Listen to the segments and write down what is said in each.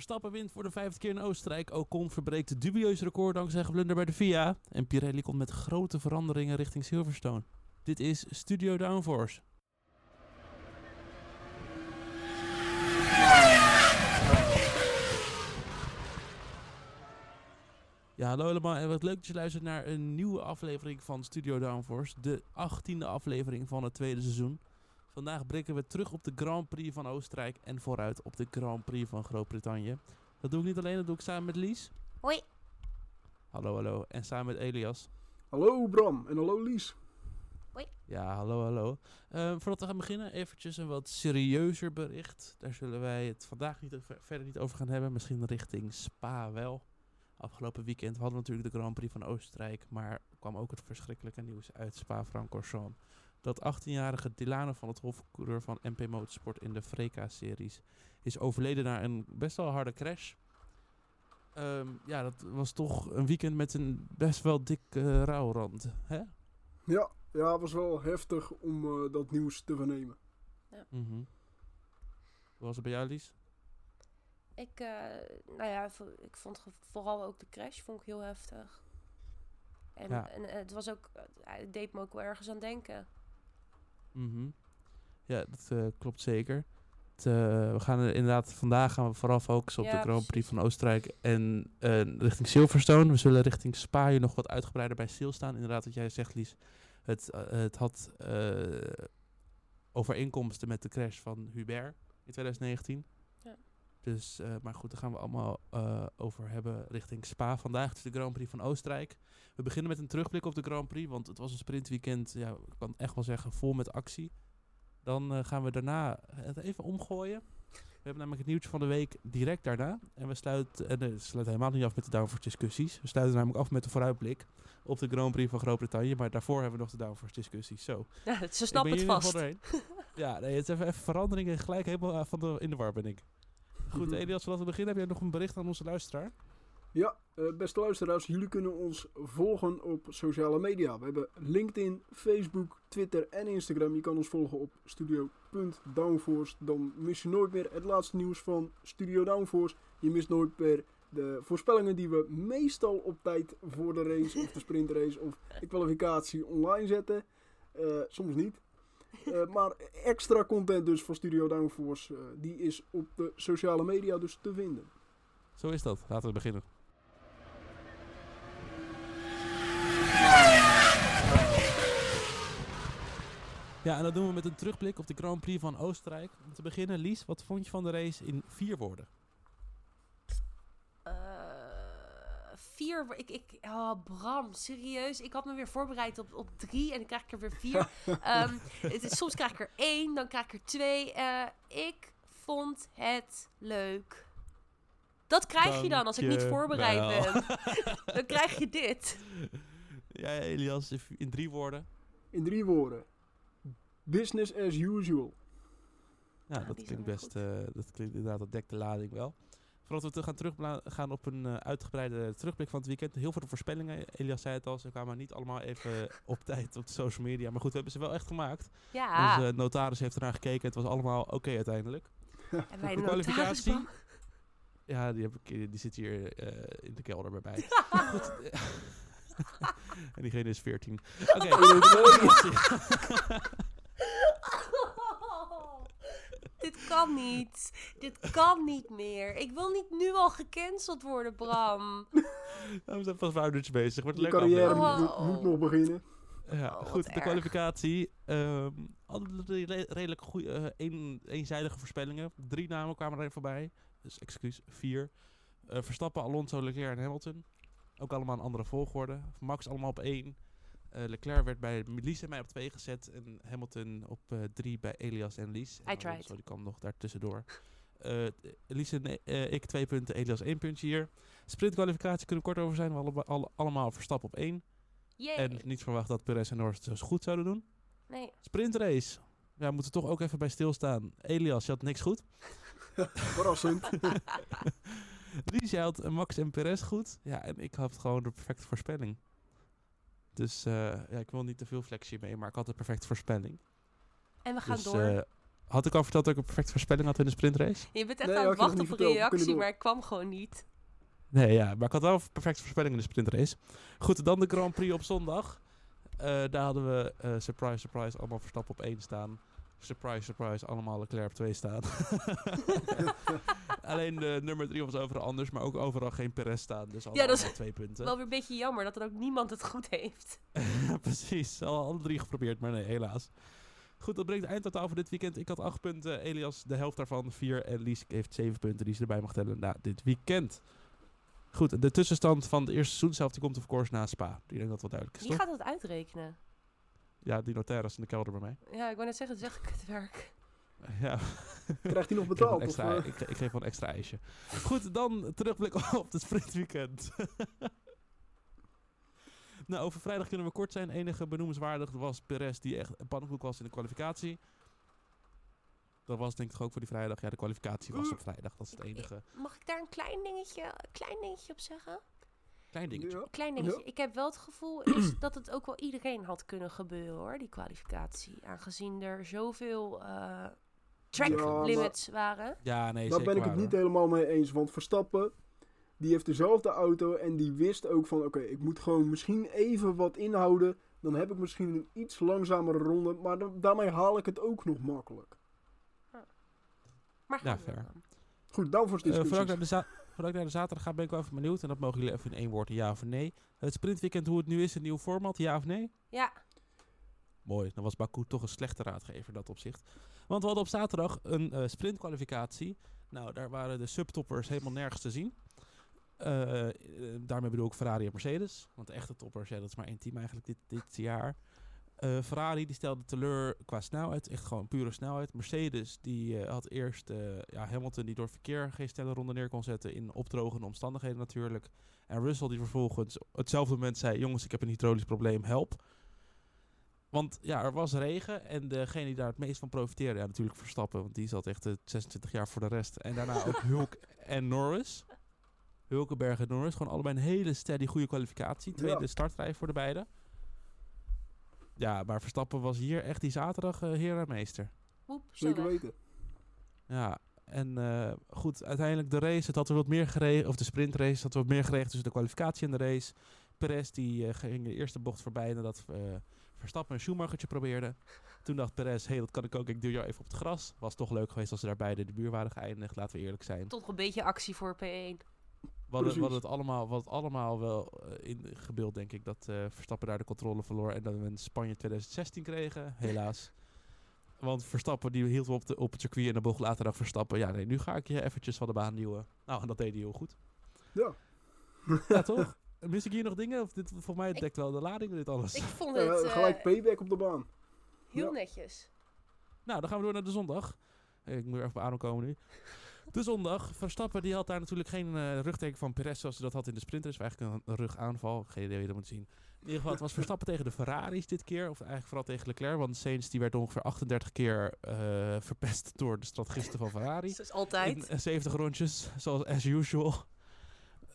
Verstappen voor de vijfde keer in Oostenrijk. Ocon verbreekt de dubieuze record dankzij een blunder bij de FIA. En Pirelli komt met grote veranderingen richting Silverstone. Dit is Studio Downforce. Ja, hallo allemaal en wat leuk dat je luistert naar een nieuwe aflevering van Studio Downforce. De achttiende aflevering van het tweede seizoen. Vandaag blikken we terug op de Grand Prix van Oostenrijk en vooruit op de Grand Prix van Groot-Brittannië. Dat doe ik niet alleen, dat doe ik samen met Lies. Hoi. Hallo, hallo. En samen met Elias. Hallo Bram en hallo Lies. Ja, hallo, hallo. Ehm, voordat we gaan beginnen, eventjes een wat serieuzer bericht. Daar zullen wij het vandaag niet, ver- verder niet over gaan hebben. Misschien richting Spa wel. Afgelopen weekend hadden we natuurlijk de Grand Prix van Oostenrijk. Maar kwam ook het verschrikkelijke nieuws uit Spa-Francorchamps. Dat 18-jarige Dilano van het hofcoureur van MP Motorsport in de Freka-series is overleden na een best wel harde crash. Ehm, ja, dat was toch een weekend met een best wel dikke uh, rouwrand. Hè? Ja, ja, het was wel heftig om eh, dat nieuws te vernemen. Mhm. Hoe was het bij jou, Lies? Ik, eh, nou ja, ik vond vooral ook de crash vond ik heel heftig. En, Ja. en eh, het was ook, het deed me ook wel ergens aan denken. Mhm. Ja, dat eh, klopt zeker. Het, eh, we gaan er inderdaad vandaag gaan we vooral focussen op Ja, de Grand Prix van Oostenrijk en eh, richting Silverstone. We zullen richting Spa hier nog wat uitgebreider bij stilstaan. Inderdaad, wat jij zegt, Lies. Het, het had overeenkomsten met de crash van Hubert in 2019. Dus, eh, maar goed, daar gaan we allemaal eh, over hebben richting Spa. Vandaag is de Grand Prix van Oostenrijk. We beginnen met een terugblik op de Grand Prix, want het was een sprintweekend, ja, ik kan echt wel zeggen, vol met actie. Dan eh, gaan we daarna het even omgooien. We hebben namelijk het nieuwtje van de week direct daarna. En we sluiten, en helemaal niet af met de Downforce discussies. We sluiten namelijk af met de vooruitblik op de Grand Prix van Groot-Brittannië. Maar daarvoor hebben we nog de Downforce discussies. Zo. Ja, ze snappen het vast. ja, nee, het is even, even verandering en gelijk helemaal van de, in de war ben ik. Goed, Mhm. Elias, voordat we beginnen, heb jij nog een bericht aan onze luisteraar? Ja, eh, beste luisteraars, jullie kunnen ons volgen op sociale media. We hebben LinkedIn, Facebook, Twitter en Instagram. Je kan ons volgen op studio.downforce. Dan mis je nooit meer het laatste nieuws van Studio Downforce. Je mist nooit meer de voorspellingen die we meestal op tijd voor de race of de sprintrace of de kwalificatie online zetten. Eh, soms niet. Eh, maar extra content dus van Studio Downforce, eh, die is op de sociale media dus te vinden. Zo is dat. Laten we beginnen. Ja, en dat doen we met een terugblik op de Grand Prix van Oostenrijk. Om te beginnen, Lies, wat vond je van de race in vier woorden? Vier, ik, ik, oh Bram, serieus. Ik had me weer voorbereid op, op drie en dan krijg ik er weer vier. Ehm, het is, soms krijg ik er één, dan krijg ik er twee. Eh, ik vond het leuk. Dat krijg je dan als ik niet voorbereid ben. Dan krijg je dit. Ja, Elias, in- drie woorden. In drie woorden. Business as usual. Ja, Ja, dat klinkt best, eh, dat klinkt inderdaad, dat dekt de lading wel. Voordat we te gaan teruggaan op een eh, uitgebreide terugblik van het weekend. Heel veel voorspellingen. Elias zei het al, ze kwamen niet allemaal even op tijd op de social media. Maar goed, we hebben ze wel echt gemaakt. Ja, Onze notaris heeft ernaar gekeken. Het was allemaal oké uiteindelijk. en bij de de kwalificatie. Ja, die, heb ik, die zit hier eh, in de kelder bij mij. Goed. en diegene is 14. Oké. Dit kan niet. Dit kan niet meer. Ik wil niet nu al gecanceld worden, Bram. we zijn pas vrouwtjes bezig. Wordt leuke carrière aflevering. Oh. moet, moet nog beginnen. Ja, Oh, goed. De erg. kwalificatie. ehm re- redelijk goede, eh, een, eenzijdige voorspellingen. Drie namen kwamen erin voorbij. Dus excuus, vier. Eh, Verstappen, Alonso, Leclerc en Hamilton. Ook allemaal een andere volgorde. Max allemaal op één. Eh, Leclerc werd bij Lies en mij op twee gezet. En Hamilton op eh, drie bij Elias en Lies. En I tried. Alonso, die kwam nog daartussendoor. Eh Lies en eh, ik twee punten, Elias één puntje hier. Sprintkwalificatie kunnen we kort over zijn. We hadden alle, allemaal Verstappen op één. Yay. En niet verwacht dat Perez en Norris het zo goed zouden doen. Nee. Sprintrace. Ja, we moeten toch ook even bij stilstaan. Elias, je had niks goed. Verrassend. Lies, jij had Max en Perez goed. Ja, en ik had gewoon de perfecte voorspelling. Dus eh, ja, ik wil niet te veel flexie mee, maar ik had de perfecte voorspelling. En we gaan dus door. eh, Had ik al verteld dat ik een perfecte voorspelling had in de sprintrace? Je bent echt Nee, aan het wachten op een reactie, maar ik kwam gewoon niet. Nee, ja, maar ik had wel een perfecte voorspelling in de sprintrace. Goed, dan de Grand Prix op zondag. Eh, daar hadden we, eh, surprise, surprise, allemaal Verstappen op 1 staan. Surprise, surprise, allemaal Leclerc op 2 staan. Alleen de nummer 3 was overal anders, maar ook overal geen Perez staan. Dus allemaal, dat is twee punten. Wel weer een beetje jammer dat er ook niemand het goed heeft. Precies, al alle drie geprobeerd, maar nee, helaas. Goed, dat brengt het eindtotaal voor dit weekend. Ik had 8 punten, Elias de helft daarvan 4 en Lies heeft 7 punten die ze erbij mag tellen na dit weekend. Goed, de tussenstand van de eerste seizoenshelft die komt of course na Spa. Ik denk dat dat wel duidelijk is, Wie toch? gaat dat uitrekenen? Ja, die notaris in de kelder bij mij. Ja, ik wou net zeggen, het is echt kutwerk. Ja, Krijgt hij nog ik betaald? een Of, extra, eh? ik, ik geef wel een extra ijsje. Goed, dan terugblik op het sprintweekend. nou, over vrijdag kunnen we kort zijn. enige benoemenswaardig was Perez die echt een pannenkoek was in de kwalificatie. Dat was denk ik ook voor die vrijdag. Ja, de kwalificatie was op vrijdag. Dat is het enige Mag ik daar een klein dingetje, een klein dingetje op zeggen? klein dingetje. Ja. Klein dingetje. Ja. Ik heb wel het gevoel is dat het ook wel iedereen had kunnen gebeuren hoor, die kwalificatie. Aangezien er zoveel eh, track Ja, maar- limits waren. Ja, nee, Daar zeker ben ik waar, het niet hoor. helemaal mee eens. Want Verstappen, die heeft dezelfde auto en die wist ook van... Oké, ik moet gewoon misschien even wat inhouden. Dan heb ik misschien een iets langzamere ronde. Maar dan- daarmee haal ik het ook nog makkelijk. Maar Ja, we fair. dan. Goed, Downforce Eh, voordat, ik discussies. naar de za- voordat ik naar de zaterdag ga, ben ik wel even benieuwd. En dat mogen jullie even in één woord, ja of nee. Het sprintweekend, hoe het nu is, een nieuw format, ja of nee? Ja, Dan was Baku toch een slechte raadgever dat opzicht. Want we hadden op zaterdag een eh, sprintkwalificatie. Nou, daar waren de subtoppers helemaal nergens te zien. Eh, eh, daarmee bedoel ik Ferrari en Mercedes. Want de echte toppers, ja, dat is maar één team eigenlijk dit, dit jaar. Ferrari die stelde teleur qua snelheid, echt gewoon pure snelheid. Mercedes die had eerst ja, Hamilton die door verkeer geen snelle ronde neer kon zetten in opdrogende omstandigheden natuurlijk. En Russell die vervolgens op hetzelfde moment zei, jongens ik heb een hydraulisch probleem, help. Want ja, er was regen en degene die daar het meest van profiteerde, ja natuurlijk Verstappen, want die zat echt eh, 26 jaar voor de rest. En daarna ook Hulk en Norris. Hulkenberg en Norris, gewoon allebei een hele steady goede kwalificatie. Tweede Ja. startrij voor de beiden. Ja, maar Verstappen was hier echt die zaterdag eh, heer en meester. woep, zo Zeker weten. Ja, en eh, goed, uiteindelijk de race, het had er wat meer geregeld, of de sprintrace, het had wat meer geregeld tussen de kwalificatie en de race. Perez die eh, ging de eerste bocht voorbij nadat eh Verstappen een Schumachertje probeerde. Toen dacht Perez, hé, hey, dat kan ik ook, ik duw jou even op het gras. Was toch leuk geweest als ze daar beide de buur waren geëindigd, laten we eerlijk zijn. Toch een beetje actie voor P1. We hadden, we Precies. hadden het allemaal, het allemaal wel eh, in gebeeld, denk ik, dat eh, Verstappen daar de controle verloor en dat we een Spanje 2016 kregen, helaas. Want Verstappen die hield op, de, op het circuit en de bocht later dacht Verstappen, ja nee, nu ga ik je eventjes van de baan duwen. Nou, en dat deed hij heel goed. Ja. Ja, toch? Mis ik hier nog dingen? Of dit, volgens mij dekt wel de lading dit alles. Ik vond Eh, het eh, gelijk payback op de baan. heel Ja. netjes. Nou, dan gaan we door naar de zondag. Eh, Ik moet er even op adem komen nu. De zondag. Verstappen die had daar natuurlijk geen eh rugteken van Perez zoals ze dat had in de sprinters. Eigenlijk een, rugaanval. Geen idee hoe je dat moet zien. In ieder geval, het was Verstappen tegen de Ferraris dit keer. Of eigenlijk vooral tegen Leclerc. Want Sainz die werd ongeveer 38 keer eh, verpest door de strategisten van Ferrari. Zoals altijd. In eh, 70 rondjes, zoals as usual.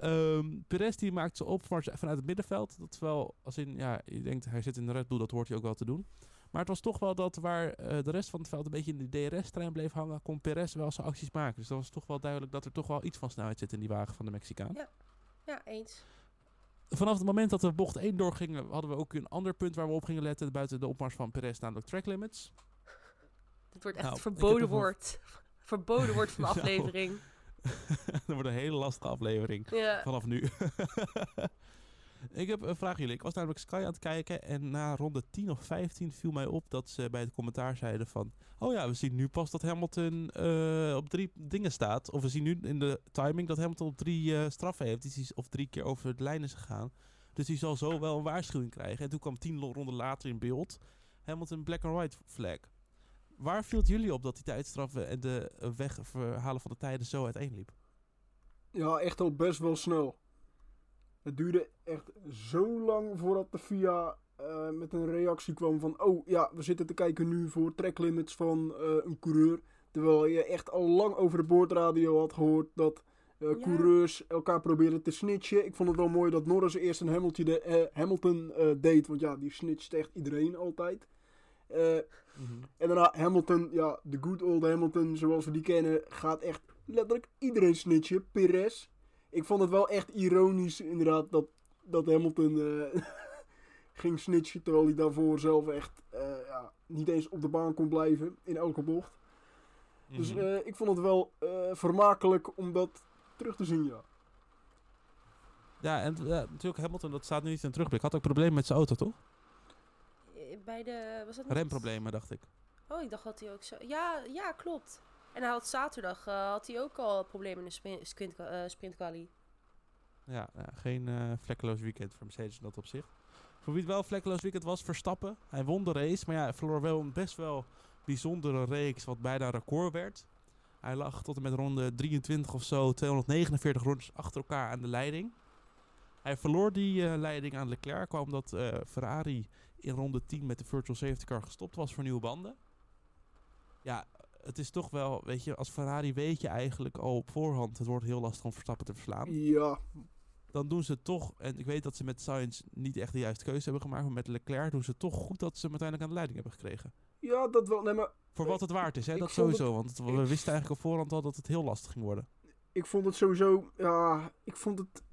Ehm Perez die maakt ze op voor- vanuit het middenveld. Dat is wel, als in, ja, je denkt hij zit in de Red Bull, dat hoort hij ook wel te doen. Maar het was toch wel dat waar eh, de rest van het veld een beetje in de DRS-trein bleef hangen, kon Perez wel zijn acties maken. Dus dat was toch wel duidelijk dat er toch wel iets van snelheid zit in die wagen van de Mexicaan. Ja, eens. Vanaf het moment dat we bocht 1 doorgingen, hadden we ook een ander punt waar we op gingen letten. Buiten de opmars van Perez, namelijk track limits. Dit wordt echt Nou, het verboden woord. Verboden woord van de Nou. dat wordt een hele lastige aflevering. Ja. Vanaf nu. ik heb een vraag aan jullie. Ik was namelijk Sky aan het kijken en na ronde 10 of 15 viel mij op dat ze bij het commentaar zeiden van... Oh ja, we zien nu pas dat Hamilton eh, op drie dingen staat. Of we zien nu in de timing dat Hamilton op drie eh, straffen heeft. Dus of drie keer over de lijn is gegaan. Dus die zal zo wel een waarschuwing krijgen. En toen kwam tien lo- ronden later in beeld Hamilton black and white flag. Waar viel het jullie op dat die tijdstraffen en de wegverhalen van de tijden zo uiteenliep? Ja, echt al best wel snel. Het duurde echt zo lang voordat de FIA eh, met een reactie kwam van... Oh ja, we zitten te kijken nu voor tracklimits van eh, een coureur. Terwijl je echt al lang over de boordradio had gehoord dat eh, Ja. coureurs elkaar probeerden te snitchen. Ik vond het wel mooi dat Norris eerst een Hamilton, de, eh, Hamilton eh, deed. Want ja, die snitcht echt iedereen altijd. Eh, Mhm. en daarna Hamilton, ja, de good old Hamilton zoals we die kennen, gaat echt letterlijk iedereen snitchen. Perez. Ik vond het wel echt ironisch inderdaad dat, dat Hamilton eh, ging snitchen. Terwijl hij daarvoor zelf echt eh, ja, niet eens op de baan kon blijven in elke bocht. Dus Mhm. ik vond het wel vermakelijk om dat terug te zien, ja. ja, en natuurlijk Hamilton, dat staat nu niet in terugblik. Had ook problemen met zijn auto, toch? Bij de... Was dat Remproblemen, dacht ik. Oh, ik dacht dat hij ook zo... Ja, ja klopt. En hij had zaterdag eh, had hij ook al problemen in de sprint, eh sprintquali. Ja, ja, geen eh, vlekkeloos weekend voor Mercedes in dat opzicht. Voor wie het wel een vlekkeloos weekend was, Verstappen. Hij won de race, maar ja, hij verloor wel een best wel bijzondere reeks wat bijna een record werd. Hij lag tot en met ronde 23 of zo, 249 rondes achter elkaar aan de leiding. Hij verloor die eh, leiding aan Leclerc, kwam omdat eh, Ferrari in ronde 10 met de virtual safety car gestopt was voor nieuwe banden. Ja, het is toch wel, weet je, als Ferrari weet je eigenlijk al op voorhand, het wordt heel lastig om Verstappen te verslaan Ja, dan doen ze toch. En ik weet dat ze met Sainz niet echt de juiste keuze hebben gemaakt. Maar met Leclerc doen ze toch goed dat ze hem uiteindelijk aan de leiding hebben gekregen. ja dat wel. Nee, maar Voor wat het waard is, hè? Dat sowieso. Want het- we wisten eigenlijk op voorhand al dat het heel lastig ging worden. ik vond het sowieso, ja, ik vond het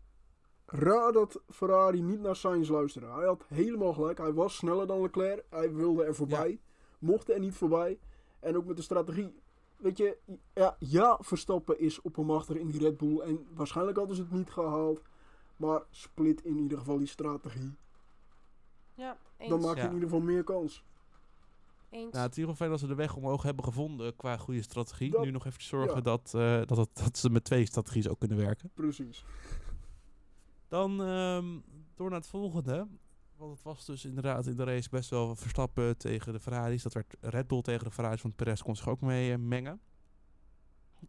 raar dat Ferrari niet naar Sainz luisterde. Hij had helemaal gelijk. Hij was sneller dan Leclerc. Hij wilde er voorbij. Mocht er niet voorbij. En ook met de strategie. Weet je, ja, ja, Verstappen is oppermachtig in die Red Bull. En waarschijnlijk hadden ze het niet gehaald. Maar split in ieder geval die strategie. Ja, eens. Dan maak je Ja. in ieder geval meer kans. eens. Nou, het is in ieder geval fijn dat ze de weg omhoog hebben gevonden qua goede strategie. Dat- nu nog even zorgen ja. dat, eh, dat, het, dat ze met twee strategieën ook kunnen werken. Precies. Dan ehm, door naar het volgende. Want het was dus inderdaad in de race best wel Verstappen tegen de Ferraris. Dat werd Red Bull tegen de Ferraris, want Perez kon zich ook mee eh, mengen.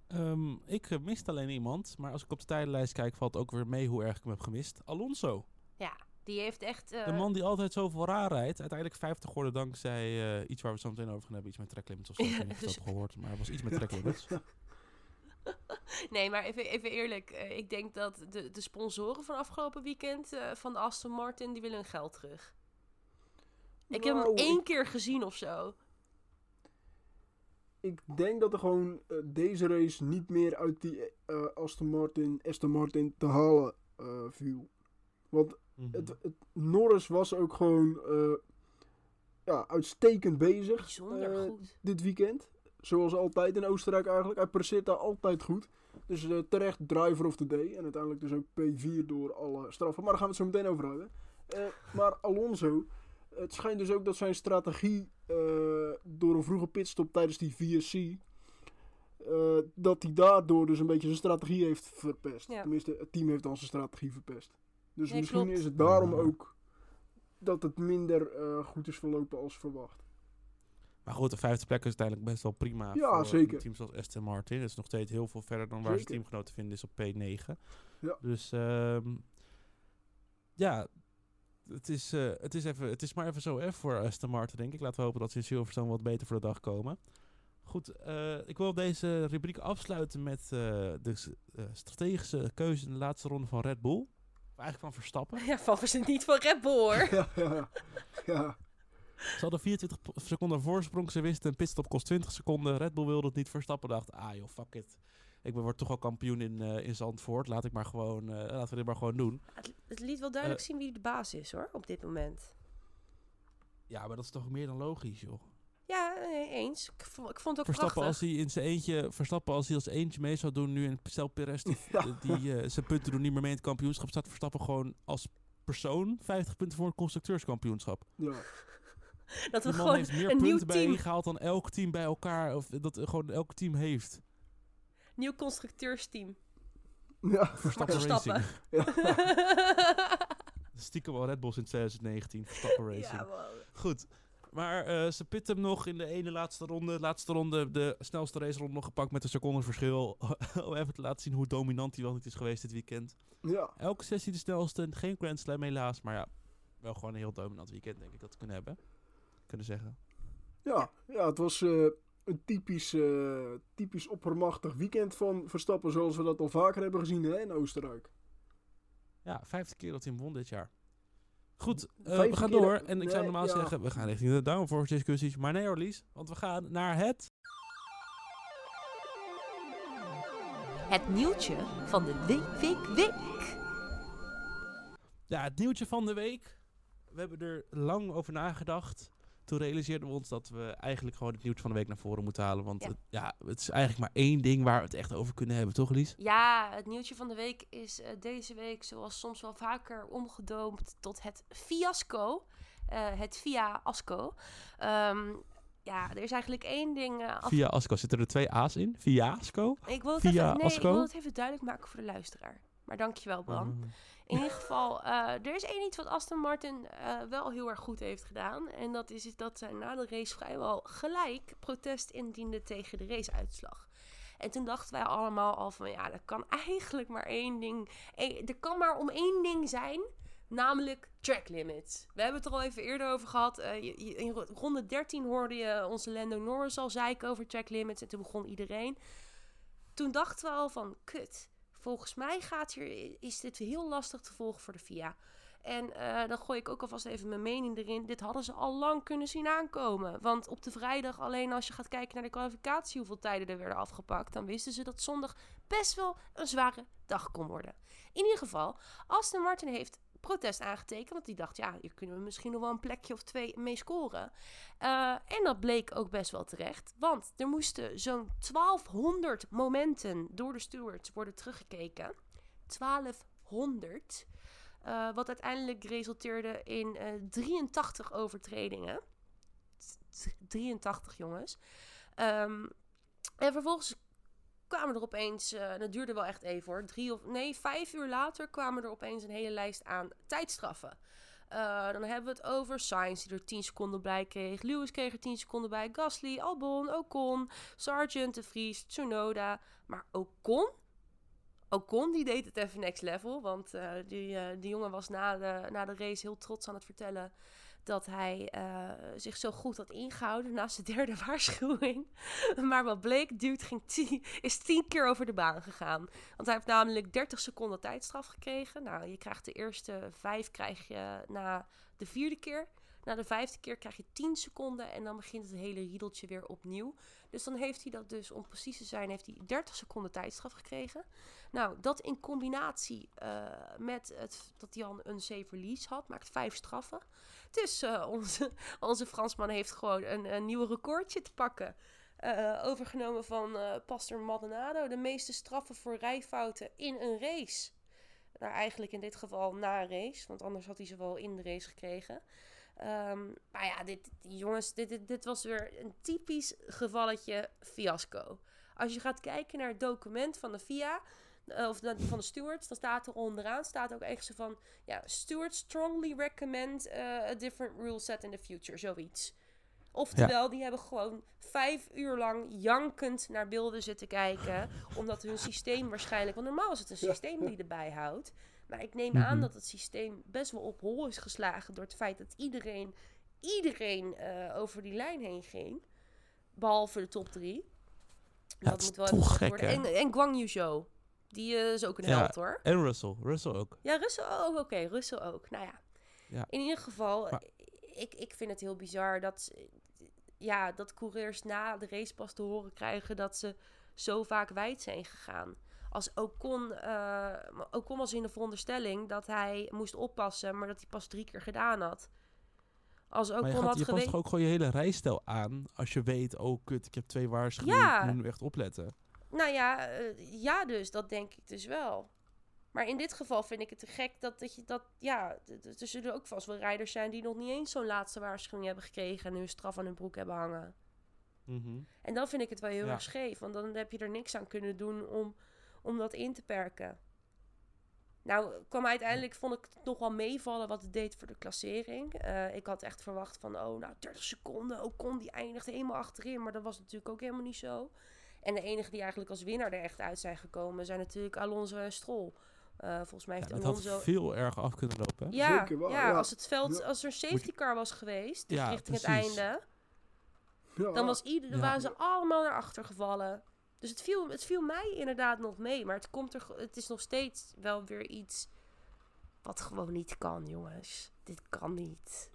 Ehm, ik eh, miste alleen iemand, maar als ik op de tijdenlijst kijk, valt ook weer mee hoe erg ik hem heb gemist. Alonso, Ja, die heeft echt... eh, de man die altijd zoveel raar rijdt. Uiteindelijk 50 geworden dankzij iets waar we zo meteen over gaan hebben. Iets met tracklimits of zo. Ik het dus- hebt gehoord, maar het was iets met tracklimits. Nee, maar even, even eerlijk. eh, ik denk dat de, de sponsoren van afgelopen weekend eh, van de Aston Martin, die willen hun geld terug. Ik heb hem Nou, één keer gezien of zo. Ik denk dat er gewoon eh, deze race niet meer uit die eh, Aston, Martin, Aston Martin te halen eh, viel. Want Mhm. het, het, Norris was ook gewoon eh, ja, uitstekend bezig Bijzonder goed. dit weekend. Zoals altijd in Oostenrijk eigenlijk. Hij presteert daar altijd goed. Dus eh, terecht driver of the day. En uiteindelijk dus ook P4 door alle straffen. Maar daar gaan we het zo meteen over hebben. Eh, maar Alonso, het schijnt dus ook dat zijn strategie eh, door een vroege pitstop tijdens die VSC... dat hij daardoor dus een beetje zijn strategie heeft verpest. Ja. Tenminste, het team heeft dan zijn strategie verpest. Dus Nee, misschien klopt. is het daarom ook dat het minder goed is verlopen als verwacht. Maar goed, de vijfde plek is uiteindelijk best wel prima Ja, voor zeker. een team zoals Aston Martin. Het is nog steeds heel veel verder dan waar zijn Zeker. teamgenoten vinden is op P9. Ja. Dus ehm, ja, het is, eh, het, is even, het is maar even zo hè, voor Aston Martin, denk ik. Laten we hopen dat ze in Silverstone wat beter voor de dag komen. Goed, eh, ik wil deze rubriek afsluiten met eh, de strategische keuze in de laatste ronde van Red Bull. Of eigenlijk van Verstappen. Ja, van ze niet van Red Bull hoor. ja, ja, ja. Ze hadden 24 po- seconden voorsprong. Ze wisten een pitstop kost 20 seconden. Red Bull wilde het niet. Verstappen dacht, ah joh, fuck it. Ik ben, word toch al kampioen in, eh, in Zandvoort. Laat ik maar gewoon, eh, laten we dit maar gewoon doen. Het, het liet wel duidelijk Eh. zien wie de baas is hoor, op dit moment. Ja, maar dat is toch meer dan logisch, joh. Ja, eens. Ik vond, ik vond het ook Verstappen als prachtig. hij in zijn eentje, Verstappen als hij als eentje mee zou doen nu en stel Perez die, Ja. die eh, zijn punten doen niet meer mee in het kampioenschap, staat Verstappen gewoon als persoon 50 punten voor een constructeurskampioenschap. ja. Dat we Die man gewoon heeft meer een nieuw punten bij team, ingehaald dan elk team bij elkaar, of dat gewoon elk team heeft. nieuw constructeursteam. ja. Verstappen Verstappen. Racing. Stiekem al Red Bull sinds 2019, Verstappen Racing. ja, wow. Goed. Maar eh, ze pitten hem nog in de ene laatste ronde. Laatste ronde, de snelste raceronde nog gepakt met een secondenverschil. Om even te laten zien hoe dominant hij wel niet is geweest dit weekend. ja. Elke sessie de snelste. Geen Grand Slam helaas. Maar ja, wel gewoon een heel dominant weekend denk ik dat we kunnen hebben. Kunnen zeggen. Ja, ja, het was eh, een typisch, eh, typisch oppermachtig weekend van Verstappen, zoals we dat al vaker hebben gezien hè, in Oostenrijk. Ja, vijfde keer dat hij hem won dit jaar. Goed, eh, we gaan keer- door. En ik nee, zou normaal ja. zeggen, we gaan richting de downforce discussies. Maar nee hoor, Lies. Want we gaan naar het... Het nieuwtje van de week, week, week. Ja, het nieuwtje van de week. We hebben er lang over nagedacht. Toen realiseerden we ons dat we eigenlijk gewoon het nieuwtje van de week naar voren moeten halen. Want Ja. Het, ja, het is eigenlijk maar één ding waar we het echt over kunnen hebben, toch Lies? Ja, het nieuwtje van de week is eh, deze week, zoals soms wel vaker, omgedoomd tot het fiasco. Eh, het fiasco. Ehm ja, er is eigenlijk één ding. eh, af- Via Asco. Zitten er twee A's in? Fiasco? ik wil het via even, nee, ik Asco? wil het even duidelijk maken voor de luisteraar. Maar dankjewel, Bram. Oh. In ieder geval, eh, er is één iets wat Aston Martin eh, wel heel erg goed heeft gedaan. En dat is, dat zij na de race vrijwel gelijk protest indiende tegen de raceuitslag. En toen dachten wij allemaal al van ja, er kan eigenlijk maar één ding. er kan maar om één ding zijn. Namelijk track limits. We hebben het er al even eerder over gehad. Eh, in ro- ronde 13 hoorde je onze Lando Norris al zeiken over track limits. En toen begon iedereen. Toen dachten we al van kut. Volgens mij gaat hier, is dit heel lastig te volgen voor de FIA. En eh, dan gooi ik ook alvast even mijn mening erin. Dit hadden ze al lang kunnen zien aankomen. Want op de vrijdag, alleen als je gaat kijken naar de kwalificatie, hoeveel tijden er werden afgepakt, dan wisten ze dat zondag best wel een zware dag kon worden. In ieder geval, Aston Martin heeft protest aangetekend. Want die dacht, ja, hier kunnen we misschien nog wel een plekje of twee mee scoren. Eh, en dat bleek ook best wel terecht. Want er moesten zo'n 1200 momenten door de stewards worden teruggekeken. 1200. Eh, wat uiteindelijk resulteerde in eh 83 overtredingen. T- 83 jongens. Ehm, en vervolgens kwamen er opeens, eh, dat duurde wel echt even hoor, drie of nee, vijf uur later kwamen er opeens een hele lijst aan tijdstraffen. Eh, dan hebben we het over Sainz die er 10 seconden bij kreeg. Lewis kreeg er 10 seconden bij. Gasly, Albon, Ocon, Sargent, De Vries, Tsunoda. Maar Ocon, Ocon die deed het even next level. Want eh, die, die jongen was na de, na de race heel trots aan het vertellen dat hij eh, zich zo goed had ingehouden na zijn derde waarschuwing. maar wat bleek, dude ging tien, is tien keer over de baan gegaan. Want hij heeft namelijk 30 seconden tijdstraf gekregen. Nou, je krijgt de eerste vijf krijg je na de vierde keer. Na de vijfde keer krijg je 10 seconden en dan begint het hele riedeltje weer opnieuw. Dus dan heeft hij dat dus, om precies te zijn, heeft hij 30 seconden tijdstraf gekregen. Nou, dat in combinatie eh, met het, dat al een safe release had, maakt vijf straffen. Dus onze, onze Fransman heeft gewoon een, een nieuw recordje te pakken. Eh, overgenomen van Pastor Maldonado. De meeste straffen voor rijfouten in een race. Nou, eigenlijk in dit geval na een race. Want anders had hij ze wel in de race gekregen. Ehm, maar ja, dit, jongens, dit, dit, dit was weer een typisch gevalletje fiasco. Als je gaat kijken naar het document van de FIA, eh, of de- van de stewards, dan staat er onderaan staat ook echt zo van, ja, stewards strongly recommend eh, a different rule set in the future, zoiets. Oftewel, die hebben gewoon vijf uur lang jankend naar beelden zitten kijken. omdat hun systeem waarschijnlijk. Want normaal is het een systeem die erbij houdt. Maar ik neem Mhm. aan dat het systeem best wel op hol is geslagen. door het feit dat iedereen. iedereen eh, over die lijn heen ging. Behalve de top drie. Ja, het is even toch gek, worden. En, en Guang Yu Zhou. Die eh, is ook een Ja. held hoor. En Russell. Russell ook. Ja, Russell ook. Oké, Russell ook. Nou ja. Ja. In ieder geval, Maar- ik, ik vind het heel bizar dat, ja, dat coureurs na de race pas te horen krijgen dat ze zo vaak wijd zijn gegaan. Als Ocon, eh Ocon was in de veronderstelling dat hij moest oppassen, maar dat hij pas drie keer gedaan had. Als Maar je, Ocon gaat, had je past toch ook gewoon je hele rijstijl aan als je weet, oh kut, ik heb twee waarschuwingen, Ja. ik moet nu echt opletten. Nou ja, eh, ja dus, dat denk ik dus wel. Maar in dit geval vind ik het te gek dat, dat je dat... Ja, er zullen ook vast wel rijders zijn die nog niet eens zo'n laatste waarschuwing hebben gekregen... en nu een straf aan hun broek hebben hangen. Mhm. En dan vind ik het wel heel Ja. erg scheef. Want dan heb je er niks aan kunnen doen om, om dat in te perken. Nou, kwam uiteindelijk, vond ik het nog wel meevallen wat het deed voor de klassering. Eh, ik had echt verwacht van, oh, nou, 30 seconden. Ocon die eindigt helemaal achterin. Maar dat was natuurlijk ook helemaal niet zo. En de enige die eigenlijk als winnaar er echt uit zijn gekomen... zijn natuurlijk Alonso en Stroll. Eh, volgens mij Ja, heeft dat Alonso... had veel erg af kunnen lopen. hè? Ja, Zeker wel, ja, ja. als het veld, als er een safety car was geweest, dus Ja, richting het einde, Ja, dan was ieder, waren ze allemaal naar achter gevallen. Dus het viel, het viel mij inderdaad nog mee, maar het, komt er, het is nog steeds wel weer iets Wat gewoon niet kan, jongens. Dit kan niet.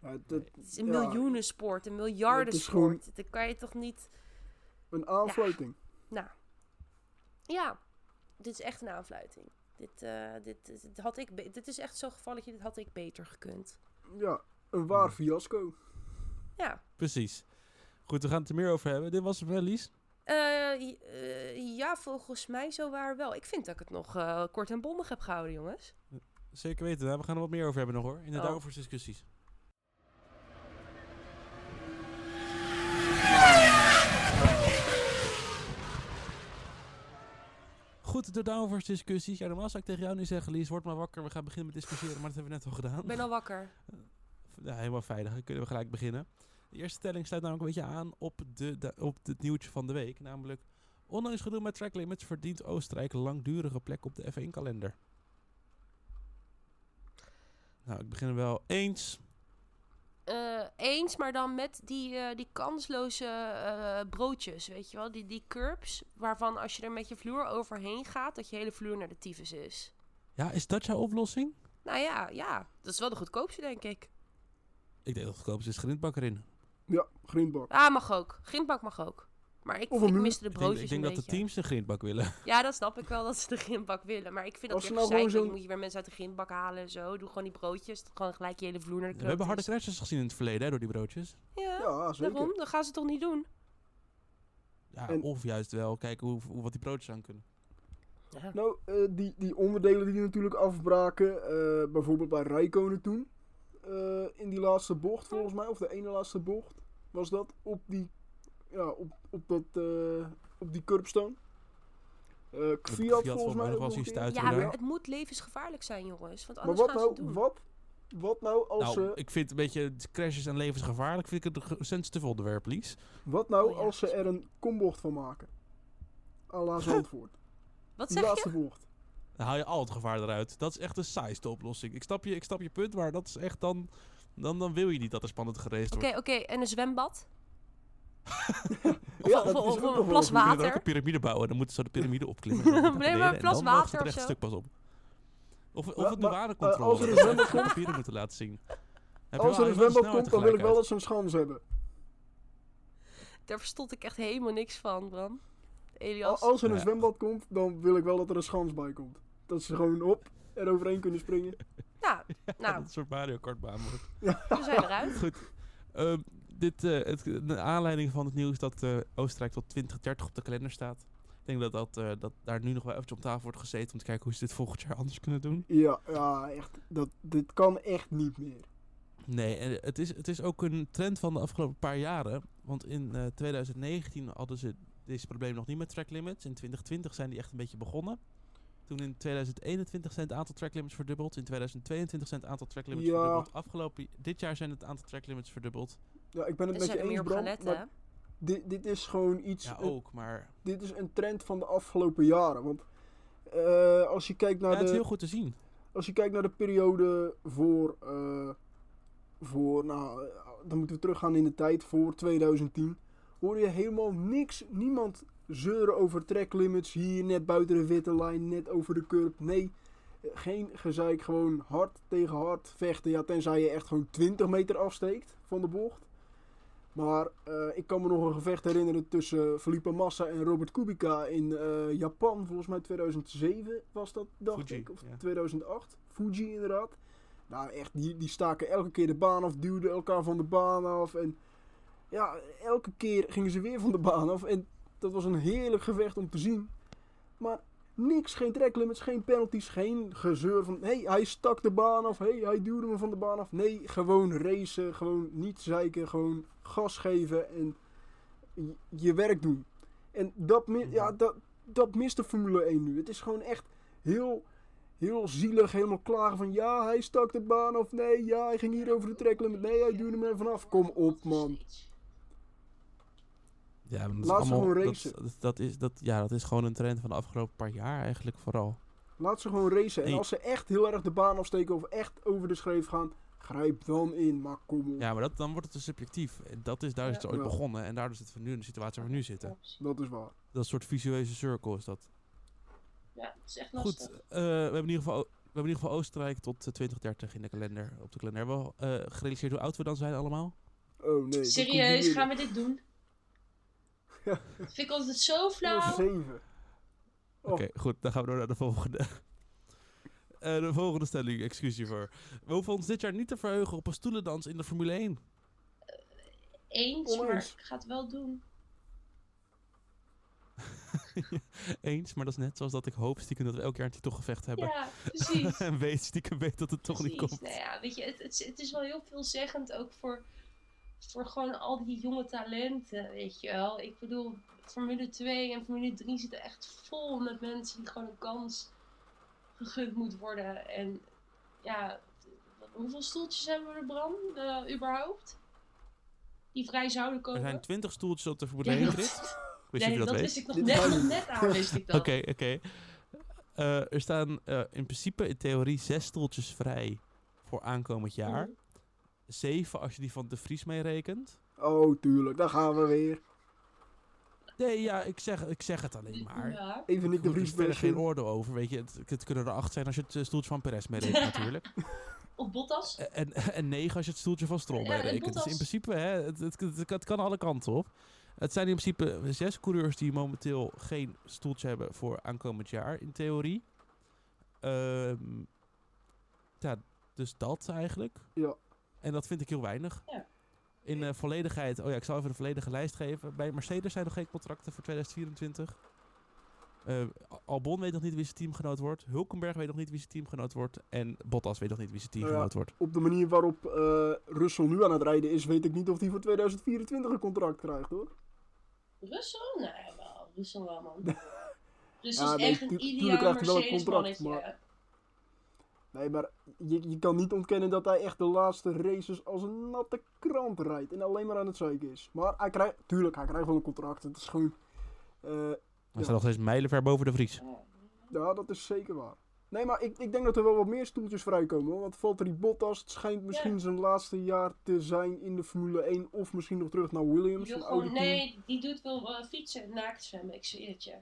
Ja, dat, Het is een Ja. miljoenensport, een Het is miljardensport. Dat kan je toch niet... een aanfluiting. Nou, ja, dit is echt een aanfluiting. Dit, eh, dit, dit had ik dit is echt zo'n gevalletje, dit had ik beter gekund. Ja, een waar fiasco. Ja, Precies. Goed, we gaan het er meer over hebben. Dit was het wel, Lies. Eh, eh, ja, volgens mij zo waar wel. Ik vind dat ik het nog eh, kort en bondig heb gehouden, jongens. Zeker weten. hè. We gaan er wat meer over hebben nog hoor. In de Oh. discussies. Goed, de downforce discussies. Ja, normaal zou ik tegen jou nu zeggen, Lies, word maar wakker. We gaan beginnen met discussiëren, maar dat hebben we net al gedaan. Ik ben al wakker. Ja, helemaal veilig. Dan kunnen we gelijk beginnen. De eerste stelling sluit namelijk een beetje aan op, de, de- op het nieuwtje van de week. Namelijk, ondanks gedoe met track limits verdient Oostenrijk een langdurige plek op de F1-kalender. Nou, ik begin er wel eens. Eh, eens, maar dan met die, eh, die kansloze eh, broodjes, weet je wel? Die, die curbs, waarvan als je er met je vloer overheen gaat, dat je hele vloer naar de tyfus is. Ja, is dat jouw oplossing? Nou ja, ja, dat is wel de goedkoopste, denk ik. Ik denk dat het goedkoopste is grindbak erin. Ja, grindbak. Ah, mag ook. Grindbak mag ook. Maar ik, ik miste de Ik denk, broodjes ik denk een dat de teams de grindbak willen. Ja, dat snap ik wel dat ze de grindbak willen. Maar ik vind dat Als weer nou zo'n- Je moet je weer mensen uit de grindbak halen en zo. Doe gewoon die broodjes. Gewoon gelijk je hele vloer naar de We hebben harde crashes gezien in het verleden hè, door die broodjes. Ja, Ja, zeker. daarom. Dat gaan ze toch niet doen? Ja, En- of juist wel kijken hoe, hoe wat die broodjes aan kunnen. Ja. Nou, eh, die, die onderdelen die natuurlijk afbraken, eh, bijvoorbeeld bij Rijkonen toen, eh, in die laatste bocht volgens mij, of de ene laatste bocht, was dat op die, ja, op, op dat, eh, op die curbstone. Eh Fiat, Fiat volgens mij een keer. stuiten Ja, maar het moet levensgevaarlijk zijn, jongens. Want Maar anders wat gaan ze het nou, doen. wat, wat nou als nou, ze, ik vind een beetje crashes en levensgevaarlijk. Vind ik het een sensitive onderwerp, Lies. wat nou Oh ja, als ze sorry. er een kombocht van maken? À la Zandvoort. Wat Die zeg je? laatste bocht. Dan haal je al het gevaar eruit. Dat is echt de saaiste oplossing. Ik snap je, ik snap je punt, maar dat is echt dan, dan... Dan wil je niet dat er spannend geraced Oké, wordt. oké. En een zwembad? Ja, of, ook een plas water? ook een piramide bouwen. Dan moeten ze zo de piramide opklimmen. en dan Nee, maar een plas en dan water het of zo. stuk pas op. Of, het maar, douanecontrole. als er een zwembad de papieren moeten laten zien. Heb je Als er een je zwembad komt, dan wil ik wel dat ze een schans hebben. Daar verstond ik echt helemaal niks van, Bram. Elias. Als er een Ja. zwembad komt, dan wil ik wel dat er een schans bij komt. Dat ze gewoon op er overheen kunnen springen. Nou, gelijkheid. nou, Dat een soort Mario Kart baan wordt. we zijn eruit. Goed. Ehm, dit, eh, het, de aanleiding van het nieuws dat eh, Oostenrijk tot 2030 op de kalender staat. Ik denk dat, dat, eh, dat daar nu nog wel eventjes op tafel wordt gezeten om te kijken hoe ze dit volgend jaar anders kunnen doen. Ja, ja echt. Dat, dit kan echt niet meer. Nee, en het is, het is ook een trend van de afgelopen paar jaren. Want in eh, 2019 hadden ze deze probleem nog niet met track limits. In 2020 zijn die echt een beetje begonnen. Toen in 2021 zijn het aantal track limits verdubbeld. In 2022 zijn het aantal track limits Ja. verdubbeld. Afgelopen, dit jaar zijn het aantal track limits verdubbeld. Ja, ik ben het Er met je er meer eens, op gaan Bram. maar dit, dit is gewoon iets... Ja, een- ook, maar dit is een trend van de afgelopen jaren. Want eh, als je kijkt naar ja, het is de... heel goed te zien. als je kijkt naar de periode voor, eh, voor nou, eh, dan moeten we teruggaan in de tijd, voor 2010, hoor je helemaal niks, niemand zeuren over track limits hier net buiten de witte lijn, net over de curb. Nee, geen gezeik, gewoon hard tegen hard vechten. Ja, tenzij je echt gewoon 20 meter afsteekt van de bocht. Maar eh, ik kan me nog een gevecht herinneren tussen Felipe Massa en Robert Kubica in eh, Japan. Volgens mij 2007 was dat, dacht Fuji, ik. Of ja. 2008. Fuji inderdaad. Nou echt, die, die staken elke keer de baan af, duwden elkaar van de baan af. En ja, elke keer gingen ze weer van de baan af. En dat was een heerlijk gevecht om te zien. Maar niks, geen track limits, geen penalties, geen gezeur van... Hé, hey, hij stak de baan af, hé, hey, hij duwde me van de baan af. Nee, gewoon racen, gewoon niet zeiken, gewoon gas geven en je, werk doen. En dat, ja, dat, dat mist de Formule 1 nu. Het is gewoon echt heel, heel zielig, helemaal klagen van... Ja, hij stak de baan af, nee, ja, hij ging hier over de track limit. Nee, hij duwde me er vanaf. Kom op, man. Ja, dat, is Laat ze gewoon dat, racen. dat, dat is, dat, ja, dat is gewoon een trend van de afgelopen paar jaar eigenlijk vooral. Laat ze gewoon racen. En als ze echt heel erg de baan afsteken of echt over de schreef gaan... Grijp dan in, maar kom op. Ja, maar dat, dan wordt het te subjectief. En dat is, daar is het ooit begonnen. En daardoor zitten we nu in de situatie waar we nu zitten. Dat is waar. Dat is een soort visueuze cirkel is dat. Ja, het is echt Goed, eh, we hebben in ieder geval hebben in ieder geval Oostenrijk tot eh, 2030 in de kalender, op de kalender. Hebben we al, eh, gerealiseerd hoe oud we dan zijn allemaal? Oh nee. Serieus, gaan we dit doen? Ja. Vind ik altijd zo flauw. Zeven. Oh. Oké, goed. Dan gaan we door naar de volgende. Eh, de volgende stelling, excuus hiervoor. We hoeven ons dit jaar niet te verheugen op een stoelendans in de Formule 1. Eens, maar ik ga het wel doen. Eens, maar dat is net zoals dat ik hoop stiekem dat we elk jaar een titelgevecht hebben. Ja, precies. en weet stiekem weet dat het toch niet Precies. komt. Nou ja, weet je, het, het, is- het is wel heel veelzeggend ook voor, voor gewoon al die jonge talenten, weet je wel. Ik bedoel, Formule 2 en Formule 3 zitten echt vol met mensen die gewoon een kans gegund moet worden. En ja, hoeveel stoeltjes hebben we er, Bram, eh, überhaupt? Die vrij zouden komen. Er zijn twintig stoeltjes op de Formule 1 nee, dat, dat wist ik nog net, nog net aan. Oké, oké. Eh, er staan eh, in principe in theorie zes stoeltjes vrij voor aankomend jaar. Mm. 7 als je die van de Vries meerekent. Oh, tuurlijk, daar gaan we weer. Nee, ja, ik zeg, ik zeg het alleen maar. Even niet de Vries Er is geen orde over, weet je. Het, het, kunnen er 8 zijn als je het eh, stoeltje van Perez meerekent natuurlijk. Of Bottas. En, en 9 als je het stoeltje van Stroll ja, meerekent. Dus in principe, hè, het, het, kan alle kanten op. Het zijn in principe zes coureurs die momenteel geen stoeltje hebben voor aankomend jaar, in theorie. Um, ja, dus dat eigenlijk. Ja, en dat vind ik heel weinig. Ja. In eh, volledigheid, oh ja, ik zal even de volledige lijst geven. Bij Mercedes zijn nog geen contracten voor 2024. Eh, Albon weet nog niet wie zijn teamgenoot wordt. Hulkenberg weet nog niet wie zijn teamgenoot wordt. En Bottas weet nog niet wie zijn Nou ja, teamgenoot wordt. Op de manier waarop eh Russell nu aan het rijden is, weet ik niet of hij voor 2024 een contract krijgt hoor. Russell? Nee, wel. Russell wel, man. Russell Ja, is nee, echt een ideaal krijgt hij wel een Mercedes contract, mannetje. Nee, maar je, je kan niet ontkennen dat hij echt de laatste races als een natte krant rijdt. En alleen maar aan het zeiken is. Maar hij krijgt, tuurlijk, hij krijgt wel een contract. Het is gewoon, eh, Hij Ja. staat nog steeds mijlenver boven de Vries. Ja. dat is zeker waar. Nee, maar ik, ik denk dat er wel wat meer stoeltjes vrijkomen. Hoor. Want Valtteri Bottas, het schijnt misschien zijn laatste jaar te zijn in de Formule 1. Of misschien nog terug naar Die Williams. oude gewoon, nee, die doet wel eh, fietsen en naakt zwemmen, ik zweer het je.